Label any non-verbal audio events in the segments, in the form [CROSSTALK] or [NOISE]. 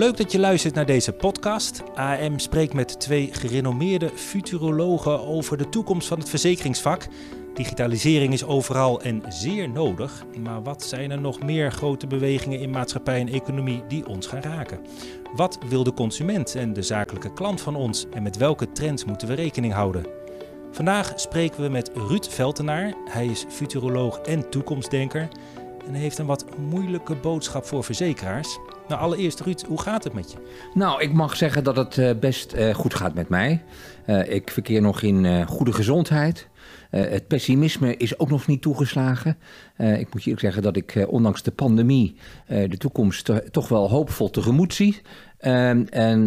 Leuk dat je luistert naar deze podcast. AM spreekt met twee gerenommeerde futurologen over de toekomst van het verzekeringsvak. Digitalisering is overal en zeer nodig. Maar wat zijn er nog meer grote bewegingen in maatschappij en economie die ons gaan raken? Wat wil de consument en de zakelijke klant van ons en met welke trends moeten we rekening houden? Vandaag spreken we met Ruud Veltenaar. Hij is futuroloog en toekomstdenker en heeft een wat moeilijke boodschap voor verzekeraars. Nou, allereerst Ruud, hoe gaat het met je? Nou, ik mag zeggen dat het uh, best uh, goed gaat met mij. Uh, ik verkeer nog in goede gezondheid. het pessimisme is ook nog niet toegeslagen. ik moet je ook zeggen dat ik ondanks de pandemie de toekomst toch wel hoopvol tegemoet zie. Um, en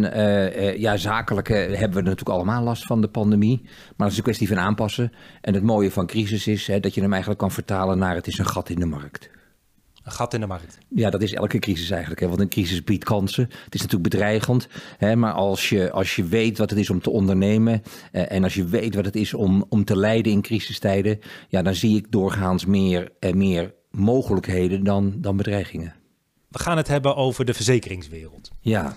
ja, zakelijk hebben we natuurlijk allemaal last van de pandemie. Maar dat is een kwestie van aanpassen. En het mooie van crisis is hè, dat je hem eigenlijk kan vertalen naar het is een gat in de markt. Een gat in de markt. Ja, dat is elke crisis eigenlijk. Hè? Want een crisis biedt kansen. Het is natuurlijk bedreigend. Hè? Maar als je, als je weet wat het is om te ondernemen. Eh, en als je weet wat het is om, om te leiden in crisistijden. Ja, dan zie ik doorgaans meer, eh, meer mogelijkheden dan, dan bedreigingen. We gaan het hebben over de verzekeringswereld. Ja.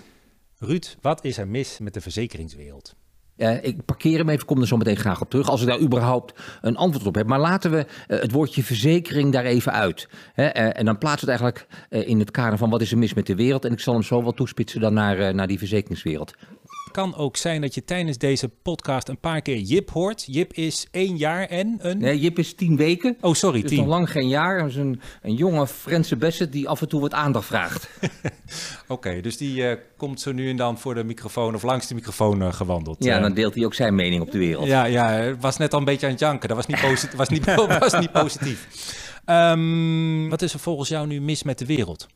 Ruud, wat is er mis met de verzekeringswereld? Uh, ik parkeer hem even, kom er zo meteen graag op terug. Als ik daar überhaupt een antwoord op heb. Maar laten we uh, het woordje verzekering daar even uit. Hè? Uh, en dan plaatsen we het eigenlijk in het kader van wat is er mis met de wereld. En ik zal hem zo wel toespitsen dan naar, naar die verzekeringswereld kan ook zijn dat je tijdens deze podcast een paar keer Jip hoort. Jip is één jaar en een... Nee, Jip is tien weken. Oh, sorry, dus tien. nog lang geen jaar. Dat is een, een jonge Franse Besset die af en toe wat aandacht vraagt. [LAUGHS] Oké, okay, dus die uh, komt zo nu en dan voor de microfoon of langs de microfoon uh, gewandeld. Ja, uh, dan deelt hij ook zijn mening op de wereld. Ja, ja, was net al een beetje aan het janken. Dat was niet, posit was niet, [LAUGHS] was niet positief. Um, wat is er volgens jou nu mis met de wereld?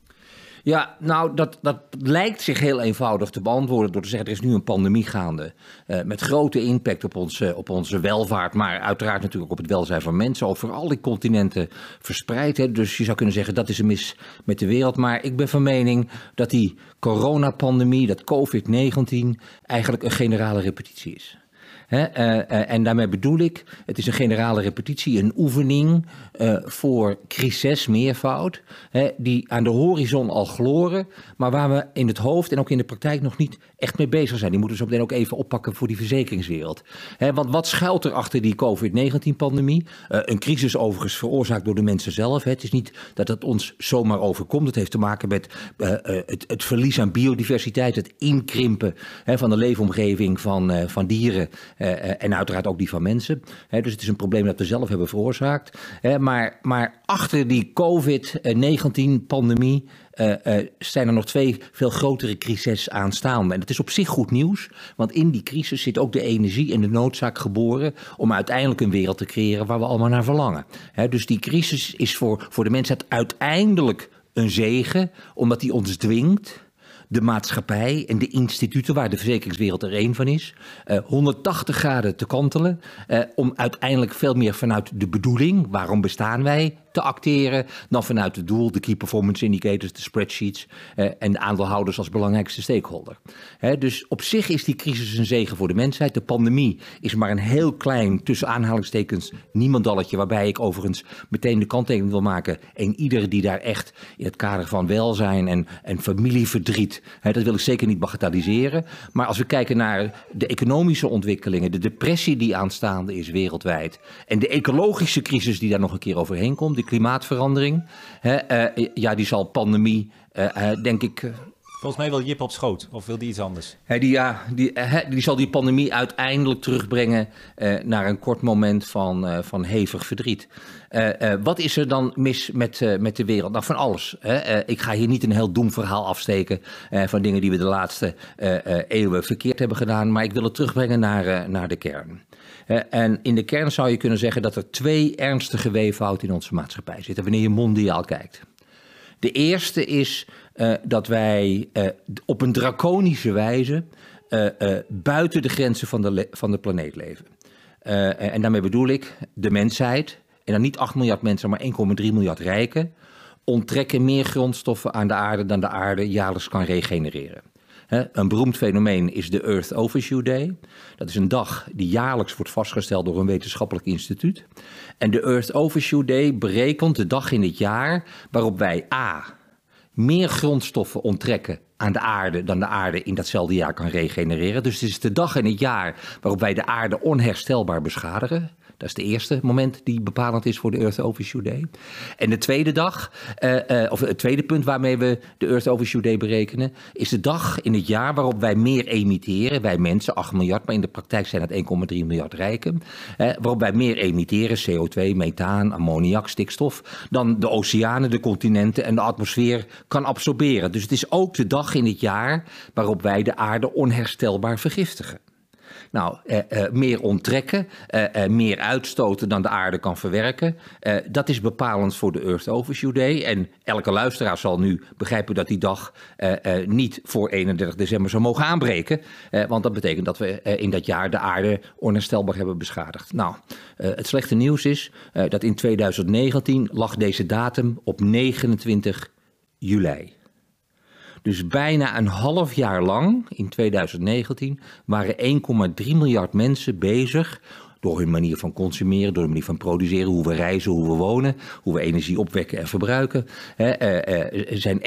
Ja, nou, dat, dat lijkt zich heel eenvoudig te beantwoorden door te zeggen: er is nu een pandemie gaande. Uh, met grote impact op onze, op onze welvaart, maar uiteraard natuurlijk op het welzijn van mensen. Over al die continenten verspreid. Hè. Dus je zou kunnen zeggen: dat is een mis met de wereld. Maar ik ben van mening dat die coronapandemie, dat COVID-19, eigenlijk een generale repetitie is. He, uh, uh, en daarmee bedoel ik, het is een generale repetitie, een oefening uh, voor crisis meervoud, he, die aan de horizon al gloren, maar waar we in het hoofd en ook in de praktijk nog niet echt mee bezig zijn. Die moeten we zo meteen ook even oppakken voor die verzekeringswereld. He, want wat schuilt er achter die COVID-19-pandemie? een crisis overigens veroorzaakt door de mensen zelf. Het is niet dat het ons zomaar overkomt. Het heeft te maken met het, het, verlies aan biodiversiteit, het inkrimpen van de leefomgeving van, van dieren. Uh, en uiteraard ook die van mensen. Dus het is een probleem dat we zelf hebben veroorzaakt. Maar, maar achter die COVID-19-pandemie uh, uh, zijn er nog twee veel grotere crises aanstaande. En dat is op zich goed nieuws, want in die crisis zit ook de energie en de noodzaak geboren om uiteindelijk een wereld te creëren waar we allemaal naar verlangen. Dus die crisis is voor, voor de mensheid uiteindelijk een zegen, omdat die ons dwingt de maatschappij en de instituten, waar de verzekeringswereld er één van is, uh, 180 graden te kantelen. Uh, om uiteindelijk veel meer vanuit de bedoeling, waarom bestaan wij, te acteren. dan vanuit het doel, de key performance indicators, de spreadsheets. Uh, en de aandeelhouders als belangrijkste stakeholder. Dus op zich is die crisis een zegen voor de mensheid. De pandemie is maar een heel klein, tussen aanhalingstekens, niemandalletje. Waarbij ik overigens meteen de kanttekening wil maken. En ieder die daar echt in het kader van welzijn en, en familieverdriet dat wil ik zeker niet bagatelliseren. Maar als we kijken naar de economische ontwikkelingen, de depressie die aanstaande is wereldwijd. En de ecologische crisis die daar nog een keer overheen komt, de klimaatverandering. He, uh, ja, die zal pandemie, uh, uh, denk ik. Volgens mij wil Jip op schoot, of wil die iets anders? He, die, ja, die, die zal die pandemie uiteindelijk terugbrengen naar een kort moment van, van hevig verdriet. Uh, wat is er dan mis met, met de wereld? Nou, van alles. Hè? ik ga hier niet een heel doemverhaal afsteken van dingen die we de laatste eeuwen verkeerd hebben gedaan, maar ik wil het terugbrengen naar, naar de kern. En in de kern zou je kunnen zeggen dat er twee ernstige weeffouten in onze maatschappij zitten, wanneer je mondiaal kijkt. De eerste is dat wij op een draconische wijze buiten de grenzen van de, van de planeet leven. en daarmee bedoel ik de mensheid, en dan niet 8 miljard mensen, maar 1,3 miljard rijken, onttrekken meer grondstoffen aan de aarde dan de aarde jaarlijks kan regenereren. Een beroemd fenomeen is de Earth Overshoot Day. Dat is een dag die jaarlijks wordt vastgesteld door een wetenschappelijk instituut. En de Earth Overshoot Day berekent de dag in het jaar waarop wij A. meer grondstoffen onttrekken aan de aarde dan de aarde in datzelfde jaar kan regenereren. Dus het is de dag in het jaar waarop wij de aarde onherstelbaar beschadigen. Dat is het eerste moment die bepalend is voor de Earth Overshoot Day. En de tweede dag, uh, uh, of het tweede punt waarmee we de Earth Overshoot Day berekenen, is de dag in het jaar waarop wij meer emitteren. Wij mensen, 8 miljard, maar in de praktijk zijn het 1,3 miljard rijken. Uh, waarop wij meer emitteren, CO2, methaan, ammoniak, stikstof, dan de oceanen, de continenten en de atmosfeer kan absorberen. Dus het is ook de dag in het jaar waarop wij de aarde onherstelbaar vergiftigen. Nou, eh, eh, meer onttrekken, eh, meer uitstoten dan de aarde kan verwerken. Dat is bepalend voor de Earth Overshoot Day. En elke luisteraar zal nu begrijpen dat die dag niet voor 31 december zou mogen aanbreken. want dat betekent dat we in dat jaar de aarde onherstelbaar hebben beschadigd. Nou, het slechte nieuws is dat in 2019 lag deze datum op 29 juli. Dus bijna een half jaar lang, in 2019, waren 1,3 miljard mensen bezig door hun manier van consumeren, door hun manier van produceren, hoe we reizen, hoe we wonen, hoe we energie opwekken en verbruiken. Er zijn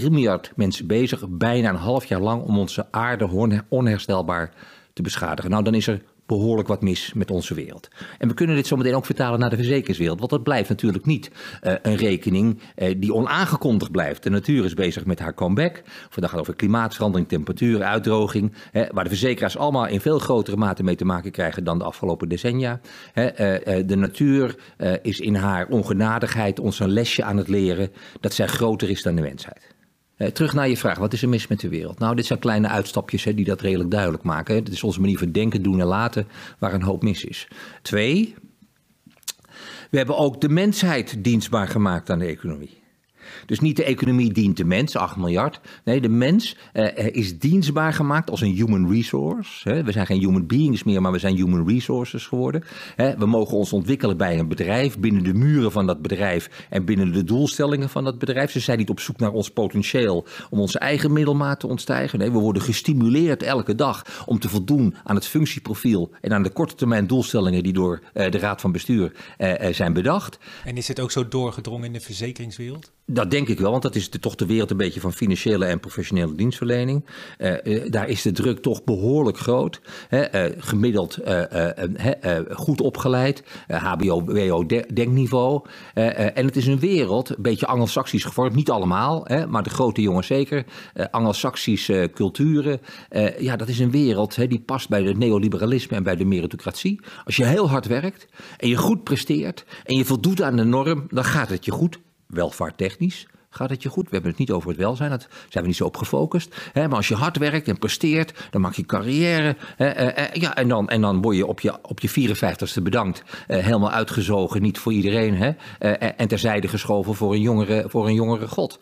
1,3 miljard mensen bezig, bijna een half jaar lang, om onze aarde onherstelbaar te beschadigen. Nou, dan is er behoorlijk wat mis met onze wereld. En we kunnen dit zometeen ook vertalen naar de verzekeringswereld. Want dat blijft natuurlijk niet uh, een rekening uh, die onaangekondigd blijft. De natuur is bezig met haar comeback. Vandaag gaat over klimaatverandering, temperatuur, uitdroging. Hè, waar de verzekeraars allemaal in veel grotere mate mee te maken krijgen dan de afgelopen decennia. Hè, uh, de natuur is in haar ongenadigheid ons een lesje aan het leren dat zij groter is dan de mensheid. Eh, terug naar je vraag, wat is er mis met de wereld? Nou, dit zijn kleine uitstapjes hè, die dat redelijk duidelijk maken. Het is onze manier van denken, doen en laten waar een hoop mis is. Twee, we hebben ook de mensheid dienstbaar gemaakt aan de economie. Dus niet de economie dient de mens, 8 miljard. Nee, de mens uh, is dienstbaar gemaakt als een human resource. Hè. We zijn geen human beings meer, maar we zijn human resources geworden. Hè. We mogen ons ontwikkelen bij een bedrijf, binnen de muren van dat bedrijf en binnen de doelstellingen van dat bedrijf. Ze zijn niet op zoek naar ons potentieel om onze eigen middelmaat te ontstijgen. Nee, we worden gestimuleerd elke dag om te voldoen aan het functieprofiel en aan de korte termijn doelstellingen die door uh, de Raad van Bestuur uh, zijn bedacht. En is het ook zo doorgedrongen in de verzekeringswereld? Dat denk ik wel, want dat is de, toch de wereld een beetje van financiële en professionele dienstverlening. Uh, uh, daar is de druk toch behoorlijk groot. Hè, uh, gemiddeld goed opgeleid, HBO, WO denkniveau. en het is een wereld, een beetje anglo-saxisch gevormd, niet allemaal, hè, maar de grote jongens zeker. anglo-saxische culturen. ja, dat is een wereld hè, die past bij het neoliberalisme en bij de meritocratie. Als je heel hard werkt en je goed presteert en je voldoet aan de norm, dan gaat het je goed welvaarttechnisch gaat het je goed. We hebben het niet over het welzijn, daar zijn we niet zo op gefocust. Hè, maar als je hard werkt en presteert, dan maak je carrière. Hè, eh, eh, ja, en, dan, en dan word je op je, op je 54ste bedankt. Eh, helemaal uitgezogen, niet voor iedereen. Hè, en terzijde geschoven voor een jongere, voor een jongere god.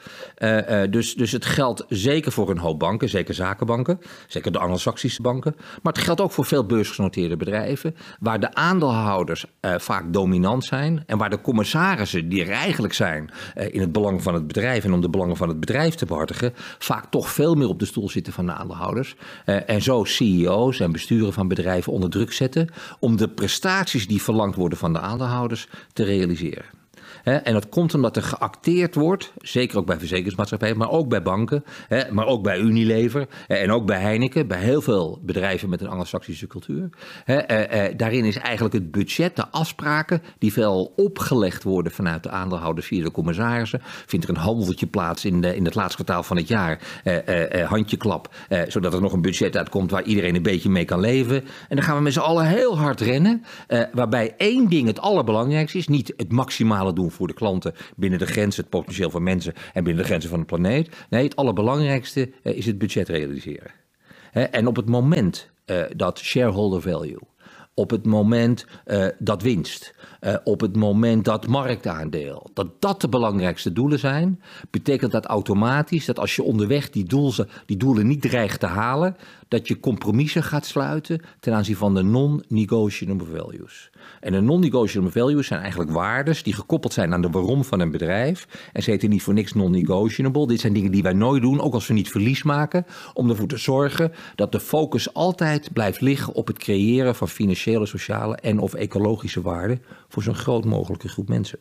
Dus, dus het geldt zeker voor een hoop banken, zeker zakenbanken. Zeker de anglo-saxische banken. Maar het geldt ook voor veel beursgenoteerde bedrijven. Waar de aandeelhouders vaak dominant zijn. En waar de commissarissen, die er eigenlijk zijn in het belang van het bedrijf bedrijf en om de belangen van het bedrijf te behartigen, vaak toch veel meer op de stoel zitten van de aandeelhouders. Uh, en zo CEO's en besturen van bedrijven onder druk zetten om de prestaties die verlangd worden van de aandeelhouders te realiseren. En dat komt omdat er geacteerd wordt, zeker ook bij verzekeringsmaatschappijen, maar ook bij banken, maar ook bij Unilever en ook bij Heineken, bij heel veel bedrijven met een anglo-saxische cultuur. Eh, eh, daarin is eigenlijk het budget, de afspraken die veel opgelegd worden vanuit de aandeelhouders via de commissarissen. Vindt er een handeltje plaats in, de, in het laatste kwartaal van het jaar, eh, handjeklap, zodat er nog een budget uitkomt waar iedereen een beetje mee kan leven. En dan gaan we met z'n allen heel hard rennen, waarbij één ding het allerbelangrijkste is, niet het maximale doen voor de klanten binnen de grenzen, het potentieel van mensen en binnen de grenzen van de planeet. Nee, het allerbelangrijkste uh, is het budget realiseren. En op het moment uh, dat shareholder value, op het moment uh, dat winst, op het moment dat marktaandeel, dat dat de belangrijkste doelen zijn, betekent dat automatisch dat als je onderweg die, die doelen niet dreigt te halen, dat je compromissen gaat sluiten ten aanzien van de non-negotiable values. En de non-negotiable values zijn eigenlijk waardes die gekoppeld zijn aan de waarom van een bedrijf. En ze heten niet voor niks non-negotiable. Dit zijn dingen die wij nooit doen, ook als we niet verlies maken, om ervoor te zorgen dat de focus altijd blijft liggen op het creëren van financiële, sociale en of ecologische waarden voor zo'n groot mogelijke groep mensen.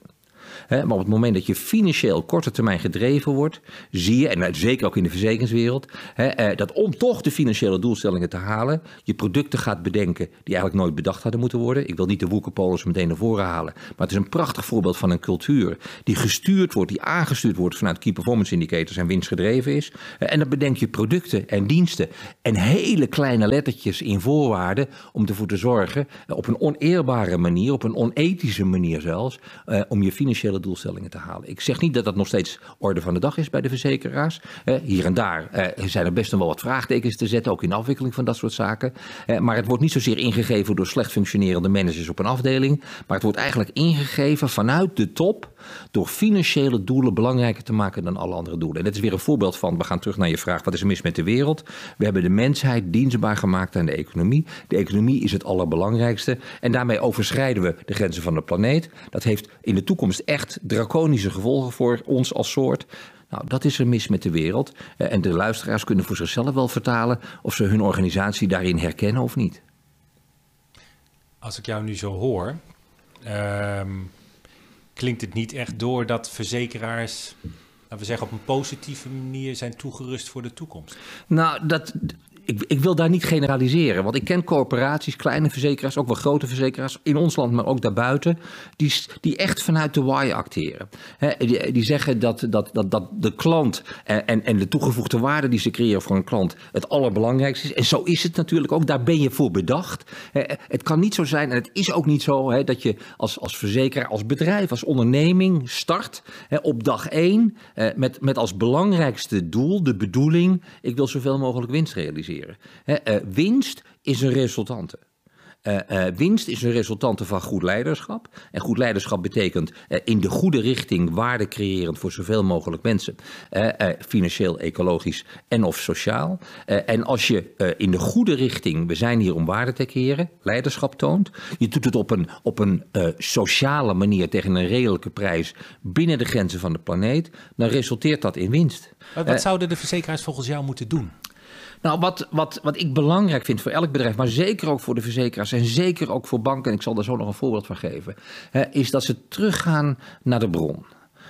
Maar op het moment dat je financieel korte termijn gedreven wordt, zie je, en zeker ook in de verzekeringswereld, eh, dat om toch de financiële doelstellingen te halen, je producten gaat bedenken die eigenlijk nooit bedacht hadden moeten worden. Ik wil niet de woekerpolis meteen naar voren halen, maar het is een prachtig voorbeeld van een cultuur die gestuurd wordt, die aangestuurd wordt vanuit key performance indicators en winstgedreven is. En dan bedenk je producten en diensten en hele kleine lettertjes in voorwaarden om ervoor te zorgen, op een oneerbare manier, op een onethische manier zelfs, om je financiële doelstellingen te halen. Ik zeg niet dat dat nog steeds orde van de dag is bij de verzekeraars. hier en daar eh, zijn er best wel wat vraagtekens te zetten, ook in afwikkeling van dat soort zaken. Eh, maar het wordt niet zozeer ingegeven door slecht functionerende managers op een afdeling, maar het wordt eigenlijk ingegeven vanuit de top door financiële doelen belangrijker te maken dan alle andere doelen. En dat is weer een voorbeeld van, we gaan terug naar je vraag, wat is er mis met de wereld? We hebben de mensheid dienstbaar gemaakt aan de economie. De economie is het allerbelangrijkste en daarmee overschrijden we de grenzen van de planeet. Dat heeft in de toekomst echt draconische gevolgen voor ons als soort. Nou, dat is er mis met de wereld. Eh, en de luisteraars kunnen voor zichzelf wel vertalen of ze hun organisatie daarin herkennen of niet. Als ik jou nu zo hoor, ehm, klinkt het niet echt door dat verzekeraars, laten we zeggen, op een positieve manier zijn toegerust voor de toekomst? Nou, dat, ik, ik, wil daar niet generaliseren. Want ik ken corporaties, kleine verzekeraars, ook wel grote verzekeraars in ons land, maar ook daarbuiten, die, die echt vanuit de why acteren. die, zeggen dat, dat, dat, dat de klant en, en de toegevoegde waarde die ze creëren voor een klant het allerbelangrijkste is. En zo is het natuurlijk ook. Daar ben je voor bedacht. het kan niet zo zijn, en het is ook niet zo, dat je als, als verzekeraar, als bedrijf, als onderneming start op dag één met, met als belangrijkste doel de bedoeling: ik wil zoveel mogelijk winst realiseren. Eh, winst is een resultante. Uh, winst is een resultante van goed leiderschap. En goed leiderschap betekent in de goede richting waarde creërend voor zoveel mogelijk mensen. financieel, ecologisch en of sociaal. en als je in de goede richting, we zijn hier om waarde te creëren, leiderschap toont. Je doet het op een, op een sociale manier tegen een redelijke prijs binnen de grenzen van de planeet. Dan resulteert dat in winst. wat zouden de verzekeraars volgens jou moeten doen? Nou, wat, wat, wat ik belangrijk vind voor elk bedrijf, maar zeker ook voor de verzekeraars en zeker ook voor banken, en ik zal daar zo nog een voorbeeld van geven, hè, is dat ze teruggaan naar de bron.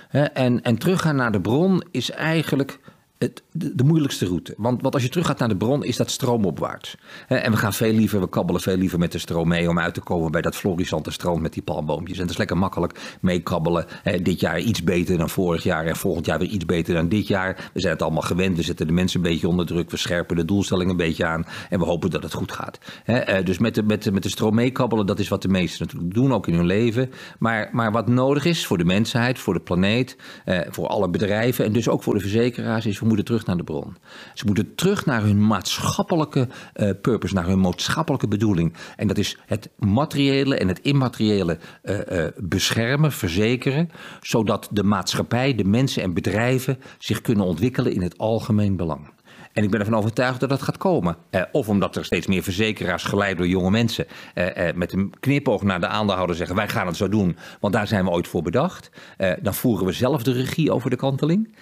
Hè, en, en teruggaan naar de bron is eigenlijk het, de, moeilijkste route. Want, want als je teruggaat naar de bron, is dat stroomopwaarts. en we gaan veel liever, we kabbelen veel liever met de stroom mee om uit te komen bij dat florissante stroom met die palmboompjes. En het is lekker makkelijk meekabbelen. dit jaar iets beter dan vorig jaar en volgend jaar weer iets beter dan dit jaar. We zijn het allemaal gewend, we zetten de mensen een beetje onder druk, we scherpen de doelstelling een beetje aan en we hopen dat het goed gaat. Eh, dus met de, met, met de stroom meekabbelen, dat is wat de meesten natuurlijk doen, ook in hun leven. Maar, maar wat nodig is voor de mensheid, voor de planeet, eh, voor alle bedrijven en dus ook voor de verzekeraars, is we moeten terug naar de bron. Ze moeten terug naar hun maatschappelijke uh, purpose, naar hun maatschappelijke bedoeling. En dat is het materiële en het immateriële uh, uh, beschermen, verzekeren, zodat de maatschappij, de mensen en bedrijven zich kunnen ontwikkelen in het algemeen belang. En ik ben ervan overtuigd dat dat gaat komen. Eh, of omdat er steeds meer verzekeraars, geleid door jonge mensen, eh, eh, met een knipoog naar de aandeelhouder zeggen: wij gaan het zo doen, want daar zijn we ooit voor bedacht. Dan voeren we zelf de regie over de kanteling.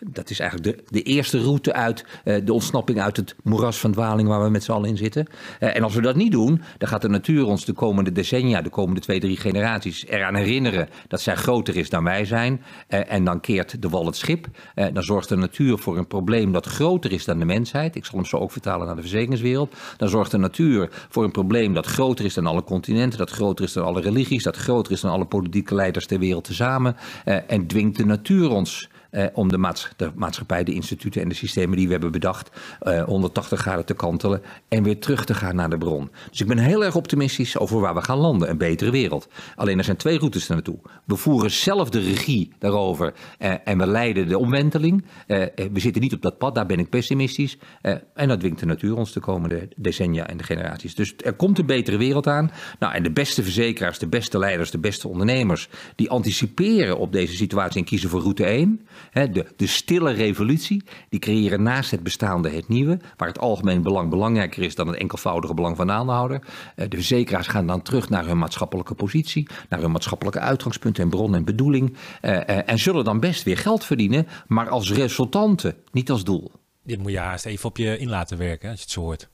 Dat is eigenlijk de, de eerste route uit de ontsnapping uit het moeras van dwaling waar we met z'n allen in zitten. en als we dat niet doen, dan gaat de natuur ons de komende decennia, de komende twee, drie generaties eraan herinneren dat zij groter is dan wij zijn. en dan keert de wal het schip. dan zorgt de natuur voor een probleem dat groter is dan de mensheid, ik zal hem zo ook vertalen naar de verzekeringswereld, dan zorgt de natuur voor een probleem dat groter is dan alle continenten, dat groter is dan alle religies, dat groter is dan alle politieke leiders ter wereld tezamen. Uh, en dwingt de natuur ons eh, om de, de, maatschappij, de instituten en de systemen die we hebben bedacht, eh, 180 graden te kantelen en weer terug te gaan naar de bron. Dus ik ben heel erg optimistisch over waar we gaan landen, een betere wereld. Alleen er zijn twee routes naartoe. We voeren zelf de regie daarover eh, en we leiden de omwenteling. Eh, eh, we zitten niet op dat pad, daar ben ik pessimistisch. Eh, en dat dwingt de natuur ons de komende decennia en de generaties. Dus er komt een betere wereld aan. Nou, en de beste verzekeraars, de beste leiders, de beste ondernemers, die anticiperen op deze situatie en kiezen voor route 1 de, de stille revolutie, die creëren naast het bestaande het nieuwe, waar het algemeen belang belangrijker is dan het enkelvoudige belang van de aandeelhouder. Eh, de verzekeraars gaan dan terug naar hun maatschappelijke positie, naar hun maatschappelijke uitgangspunt en bron en bedoeling. Eh, eh, en zullen dan best weer geld verdienen, maar als resultante, niet als doel. Dit moet je haast even op je in laten werken, als je het zo hoort.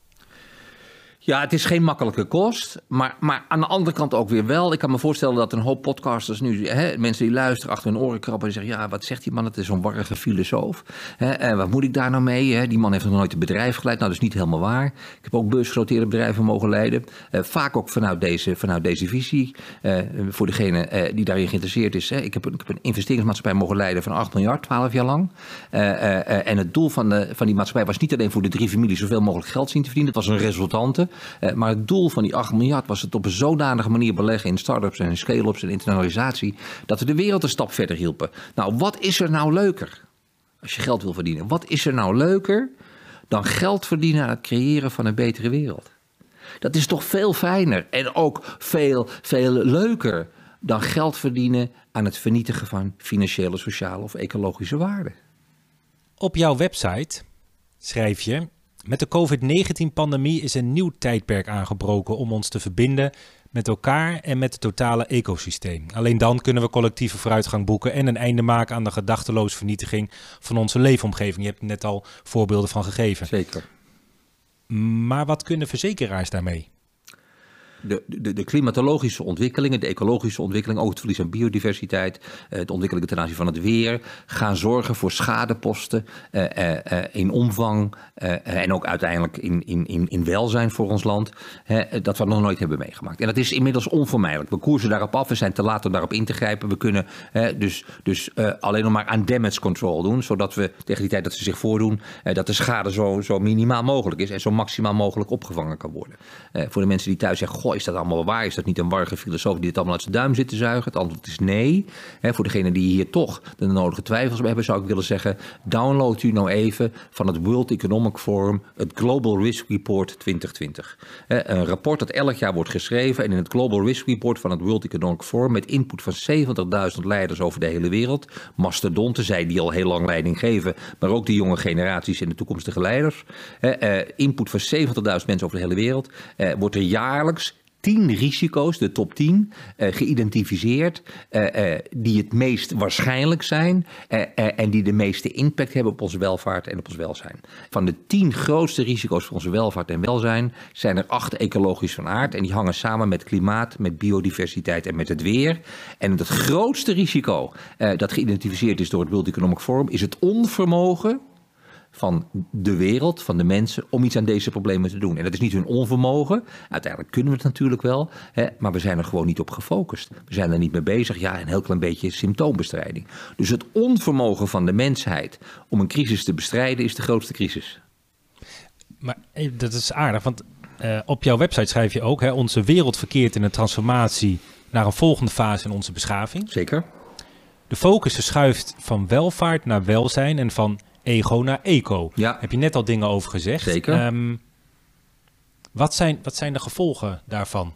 Ja, het is geen makkelijke kost. Maar, maar aan de andere kant ook weer wel. Ik kan me voorstellen dat een hoop podcasters nu, hè, mensen die luisteren achter hun oren krabben en zeggen: Ja, wat zegt die man? Het is zo'n warrige filosoof. Hè, en wat moet ik daar nou mee? Hè? Die man heeft nog nooit een bedrijf geleid. Nou, dat is niet helemaal waar. Ik heb ook beursgenoteerde bedrijven mogen leiden. Uh, vaak ook vanuit deze, vanuit deze visie. Uh, voor degene uh, die daarin geïnteresseerd is. Hè. Ik, heb, ik heb een investeringsmaatschappij mogen leiden van 8 miljard, 12 jaar lang. en het doel van, de, van die maatschappij was niet alleen voor de drie families zoveel mogelijk geld zien te verdienen. Het was een resultante. Uh, maar het doel van die 8 miljard was het op een zodanige manier beleggen in start-ups en scale-ups en internationalisatie. dat we de wereld een stap verder hielpen. Nou, wat is er nou leuker als je geld wil verdienen? Wat is er nou leuker dan geld verdienen aan het creëren van een betere wereld? Dat is toch veel fijner en ook veel, veel leuker dan geld verdienen aan het vernietigen van financiële, sociale of ecologische waarden. Op jouw website schrijf je met de COVID-19-pandemie is een nieuw tijdperk aangebroken om ons te verbinden met elkaar en met het totale ecosysteem. Alleen dan kunnen we collectieve vooruitgang boeken en een einde maken aan de gedachteloze vernietiging van onze leefomgeving. Je hebt net al voorbeelden van gegeven. Zeker. Maar wat kunnen verzekeraars daarmee? De, de, de, klimatologische ontwikkelingen, de ecologische ontwikkelingen, ook het verlies aan biodiversiteit, eh, de ontwikkelingen ten aanzien van het weer, gaan zorgen voor schadeposten eh, eh, in omvang en ook uiteindelijk in, in, in, in welzijn voor ons land, dat we nog nooit hebben meegemaakt. En dat is inmiddels onvermijdelijk. We koersen daarop af, we zijn te laat om daarop in te grijpen. We kunnen dus, dus alleen nog maar aan damage control doen, zodat we tegen die tijd dat ze zich voordoen, dat de schade zo, zo minimaal mogelijk is en zo maximaal mogelijk opgevangen kan worden. voor de mensen die thuis zeggen, is dat allemaal waar? Is dat niet een warrige filosoof die het allemaal uit zijn duim zit te zuigen? Het antwoord is nee. voor degene die hier toch de nodige twijfels hebben, zou ik willen zeggen: download u nou even van het World Economic Forum het Global Risk Report 2020. een rapport dat elk jaar wordt geschreven en in het Global Risk Report van het World Economic Forum met input van 70.000 leiders over de hele wereld, mastodonten, zij die al heel lang leiding geven, maar ook de jonge generaties en de toekomstige leiders. input van 70.000 mensen over de hele wereld, wordt er jaarlijks tien risico's, de top 10, uh, geïdentificeerd, uh, uh, die het meest waarschijnlijk zijn en die de meeste impact hebben op onze welvaart en op ons welzijn. Van de tien grootste risico's voor onze welvaart en welzijn zijn er acht ecologisch van aard en die hangen samen met klimaat, met biodiversiteit en met het weer. En het grootste risico dat geïdentificeerd is door het World Economic Forum is het onvermogen van de wereld, van de mensen, om iets aan deze problemen te doen. En dat is niet hun onvermogen. Uiteindelijk kunnen we het natuurlijk wel, hè, maar we zijn er gewoon niet op gefocust. We zijn er niet mee bezig. Ja, een heel klein beetje symptoombestrijding. Dus het onvermogen van de mensheid om een crisis te bestrijden is de grootste crisis. Maar dat is aardig, want uh, op jouw website schrijf je ook: hè, onze wereld verkeert in een transformatie naar een volgende fase in onze beschaving. Zeker. De focus verschuift van welvaart naar welzijn en van ego naar eco. Ja. Heb je net al dingen over gezegd. Zeker. Um, wat, zijn, wat zijn de gevolgen daarvan?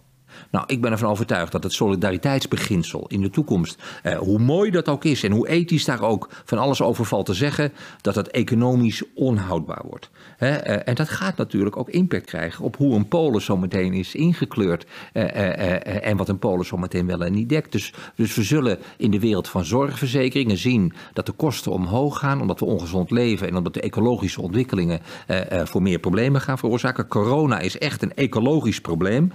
Nou, ik ben ervan overtuigd dat het solidariteitsbeginsel in de toekomst, eh, hoe mooi dat ook is en hoe ethisch daar ook van alles over valt te zeggen, dat het economisch onhoudbaar wordt. Eh, en dat gaat natuurlijk ook impact krijgen op hoe een polis zo meteen is ingekleurd eh, eh, eh, en wat een polis zo meteen wel en niet dekt. Dus, dus we zullen in de wereld van zorgverzekeringen zien dat de kosten omhoog gaan omdat we ongezond leven en omdat de ecologische ontwikkelingen eh, voor meer problemen gaan veroorzaken. Corona is echt een ecologisch probleem.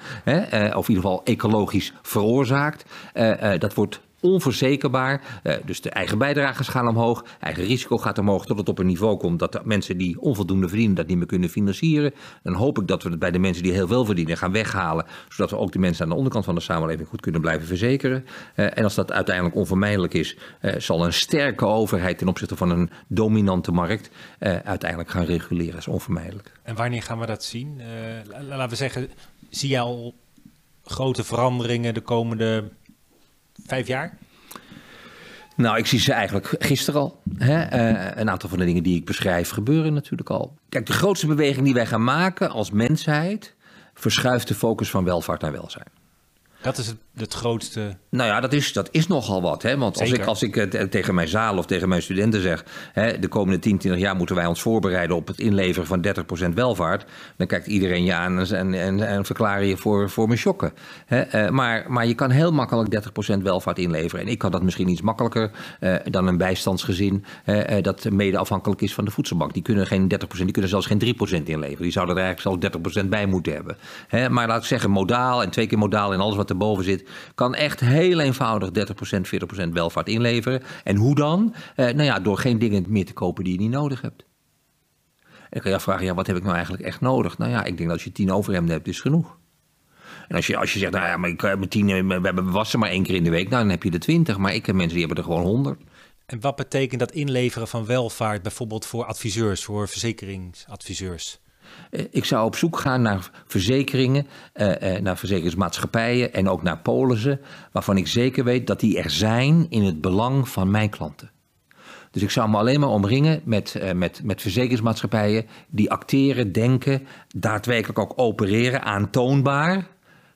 Of ieder geval ecologisch veroorzaakt. Uh, dat wordt onverzekerbaar. Uh, dus de eigen bijdragers gaan omhoog, eigen risico gaat omhoog, tot het op een niveau komt dat de mensen die onvoldoende verdienen dat niet meer kunnen financieren. Dan hoop ik dat we het bij de mensen die heel veel verdienen gaan weghalen, zodat we ook de mensen aan de onderkant van de samenleving goed kunnen blijven verzekeren. En als dat uiteindelijk onvermijdelijk is, zal een sterke overheid ten opzichte van een dominante markt uiteindelijk gaan reguleren. Dat is onvermijdelijk. En wanneer gaan we dat zien? laten we zeggen, zie je al grote veranderingen de komende vijf jaar? Nou, ik zie ze eigenlijk gisteren al. Hè? Uh, een aantal van de dingen die ik beschrijf gebeuren natuurlijk al. Kijk, de grootste beweging die wij gaan maken als mensheid verschuift de focus van welvaart naar welzijn. Dat is het het grootste. Nou ja, dat is, dat is nogal wat. Hè? Want als ik, als ik uh, tegen mijn zaal of tegen mijn studenten zeg. Hè, de komende 10, 20 jaar moeten wij ons voorbereiden op het inleveren van 30% welvaart. Dan kijkt iedereen je aan en, en, en verklaar je voor, voor me shocken. Hè? Uh, maar, maar je kan heel makkelijk 30% welvaart inleveren. En ik kan dat misschien iets makkelijker uh, dan een bijstandsgezin. dat mede afhankelijk is van de voedselbank. Die kunnen geen 30%, die kunnen zelfs geen 3% inleveren. Die zouden er eigenlijk zelfs 30% bij moeten hebben. Hè? Maar laat ik zeggen, modaal en twee keer modaal en alles wat erboven zit kan echt heel eenvoudig 30%, 40% welvaart inleveren. En hoe dan? Eh, nou ja, door geen dingen meer te kopen die je niet nodig hebt. En dan kan je afvragen, ja, wat heb ik nou eigenlijk echt nodig? Nou ja, ik denk dat als je tien overhemden hebt, is genoeg. En als je, als je zegt, nou ja, maar ik heb tien, we hebben wassen maar één keer in de week, nou, dan heb je er twintig. Maar ik heb mensen die hebben er gewoon honderd. En wat betekent dat inleveren van welvaart bijvoorbeeld voor adviseurs, voor verzekeringsadviseurs? Eh, ik zou op zoek gaan naar verzekeringen, eh, eh, naar verzekeringsmaatschappijen en ook naar polissen, waarvan ik zeker weet dat die er zijn in het belang van mijn klanten. Dus ik zou me alleen maar omringen met, met, met verzekeringsmaatschappijen die acteren, denken, daadwerkelijk ook opereren, aantoonbaar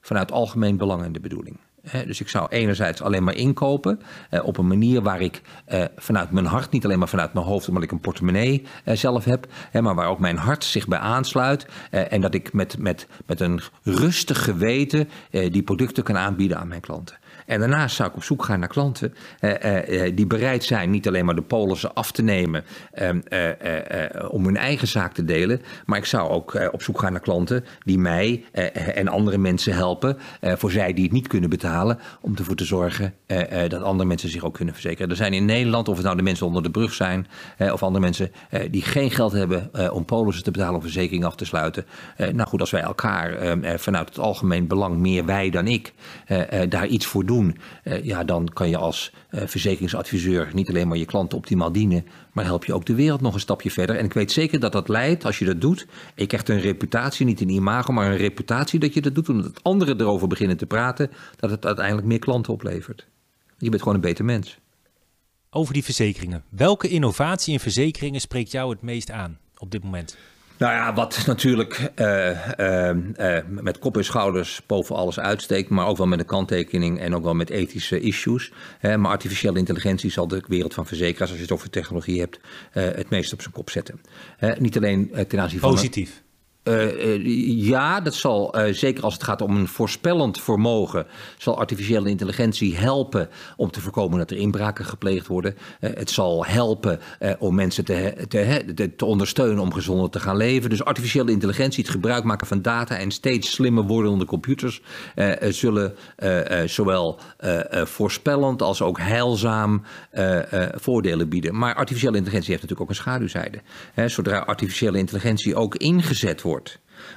vanuit algemeen belang en de bedoeling dus ik zou enerzijds alleen maar inkopen eh, op een manier waar ik eh, vanuit mijn hart, niet alleen maar vanuit mijn hoofd, omdat ik een portemonnee eh, zelf heb, maar waar ook mijn hart zich bij aansluit. en dat ik met, met, met een rustig geweten die producten kan aanbieden aan mijn klanten. En daarnaast zou ik op zoek gaan naar klanten uh, uh, die bereid zijn niet alleen maar de polissen af te nemen ehm, om hun eigen zaak te delen, maar ik zou ook op zoek gaan naar klanten die mij en andere mensen helpen, voor zij die het niet kunnen betalen, om ervoor te zorgen dat andere mensen zich ook kunnen verzekeren. Er zijn in Nederland, of het nou de mensen onder de brug zijn of andere mensen die geen geld hebben om polissen te betalen of verzekering af te sluiten. nou goed, als wij elkaar ehm, vanuit het algemeen belang, meer wij dan ik, daar iets voor doen eh, ja, dan kan je als uh, verzekeringsadviseur niet alleen maar je klanten optimaal dienen, maar help je ook de wereld nog een stapje verder. En ik weet zeker dat dat leidt, als je dat doet, je krijgt een reputatie, niet een imago, maar een reputatie dat je dat doet, omdat anderen erover beginnen te praten, dat het uiteindelijk meer klanten oplevert. Je bent gewoon een beter mens. Over die verzekeringen. Welke innovatie in verzekeringen spreekt jou het meest aan op dit moment? Nou ja, wat natuurlijk uh, uh, uh, met kop en schouders boven alles uitsteekt, maar ook wel met een kanttekening en ook wel met ethische issues. maar artificiële intelligentie zal de wereld van verzekeraars, als je het over technologie hebt, het meest op zijn kop zetten. niet alleen ten aanzien van. Positief. Uh, ja, dat zal uh, zeker als het gaat om een voorspellend vermogen, zal artificiële intelligentie helpen om te voorkomen dat er inbraken gepleegd worden. Het zal helpen om mensen te, te, te, ondersteunen om gezonder te gaan leven. Dus artificiële intelligentie, het gebruik maken van data en steeds slimmer wordende computers, zullen zowel voorspellend als ook heilzaam voordelen bieden. Maar artificiële intelligentie heeft natuurlijk ook een schaduwzijde. zodra artificiële intelligentie ook ingezet wordt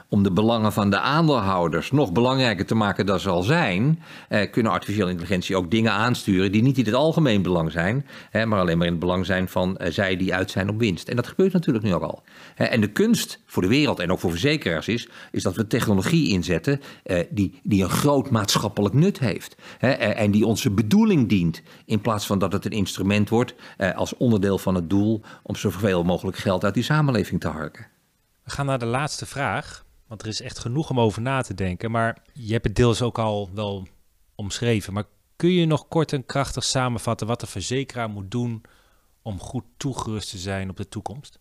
om de belangen van de aandeelhouders nog belangrijker te maken dan ze al zijn, eh, kunnen artificiële intelligentie ook dingen aansturen die niet in het algemeen belang zijn, maar alleen maar in het belang zijn van eh, zij die uit zijn op winst. En dat gebeurt natuurlijk nu al. en de kunst voor de wereld en ook voor verzekeraars is, is dat we technologie inzetten eh, die, die een groot maatschappelijk nut heeft. Hè, en die onze bedoeling dient, in plaats van dat het een instrument wordt eh, als onderdeel van het doel om zoveel mogelijk geld uit die samenleving te harken. We gaan naar de laatste vraag, want er is echt genoeg om over na te denken. Maar je hebt het deels ook al wel omschreven. Maar kun je nog kort en krachtig samenvatten wat de verzekeraar moet doen om goed toegerust te zijn op de toekomst?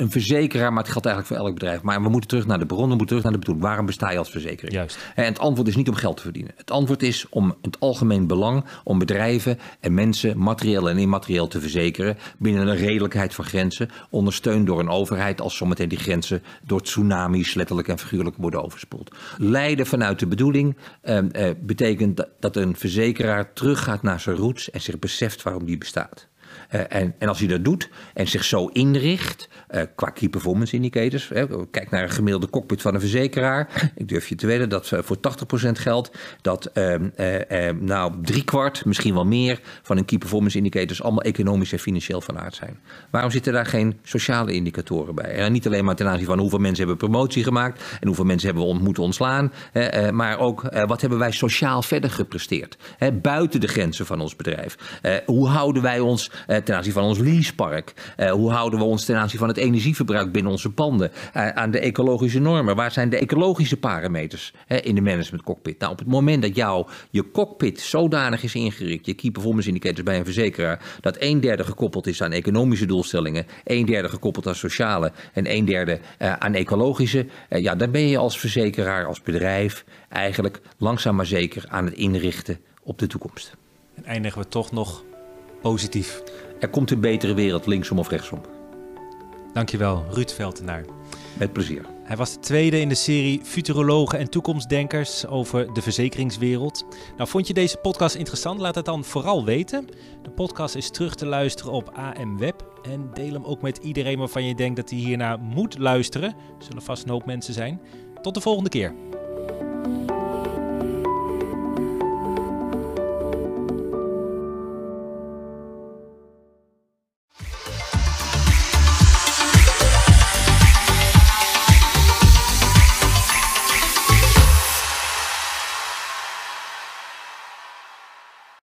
Een verzekeraar, maar het geldt eigenlijk voor elk bedrijf. Maar we moeten terug naar de bron, we moeten terug naar de bedoeling. Waarom besta je als verzekering? Juist. En het antwoord is niet om geld te verdienen. Het antwoord is om het algemeen belang, om bedrijven en mensen, materieel en immaterieel te verzekeren binnen een redelijkheid van grenzen, ondersteund door een overheid als zometeen die grenzen door tsunamis letterlijk en figuurlijk worden overspoeld. Leiden vanuit de bedoeling eh, eh, betekent dat een verzekeraar teruggaat naar zijn roots en zich beseft waarom die bestaat. Uh, en, en, als hij dat doet en zich zo inricht, uh, qua key performance indicators, kijk naar een gemiddelde cockpit van een verzekeraar. Ik durf je te weten dat uh, voor 80% geldt dat nou driekwart, misschien wel meer, van hun key performance indicators allemaal economisch en financieel van aard zijn. Waarom zitten daar geen sociale indicatoren bij? En niet alleen maar ten aanzien van hoeveel mensen hebben promotie gemaakt en hoeveel mensen hebben we moeten ontslaan, maar ook wat hebben wij sociaal verder gepresteerd, buiten de grenzen van ons bedrijf. hoe houden wij ons ten aanzien van ons leasepark? Uh, hoe houden we ons ten aanzien van het energieverbruik binnen onze panden? aan de ecologische normen? Waar zijn de ecologische parameters in de management cockpit? Nou, op het moment dat jou je cockpit zodanig is ingericht, je key performance indicators bij een verzekeraar, dat een derde gekoppeld is aan economische doelstellingen, een derde gekoppeld aan sociale en een derde aan ecologische, ja, dan ben je als verzekeraar, als bedrijf eigenlijk langzaam maar zeker aan het inrichten op de toekomst. En eindigen we toch nog positief. Er komt een betere wereld, linksom of rechtsom. Dankjewel, Ruud Veltenaar. Met plezier. Hij was de tweede in de serie Futurologen en Toekomstdenkers over de verzekeringswereld. Nou, vond je deze podcast interessant? Laat het dan vooral weten. De podcast is terug te luisteren op AM Web. En deel hem ook met iedereen waarvan je denkt dat hij hiernaar moet luisteren. Er zullen vast een hoop mensen zijn. Tot de volgende keer.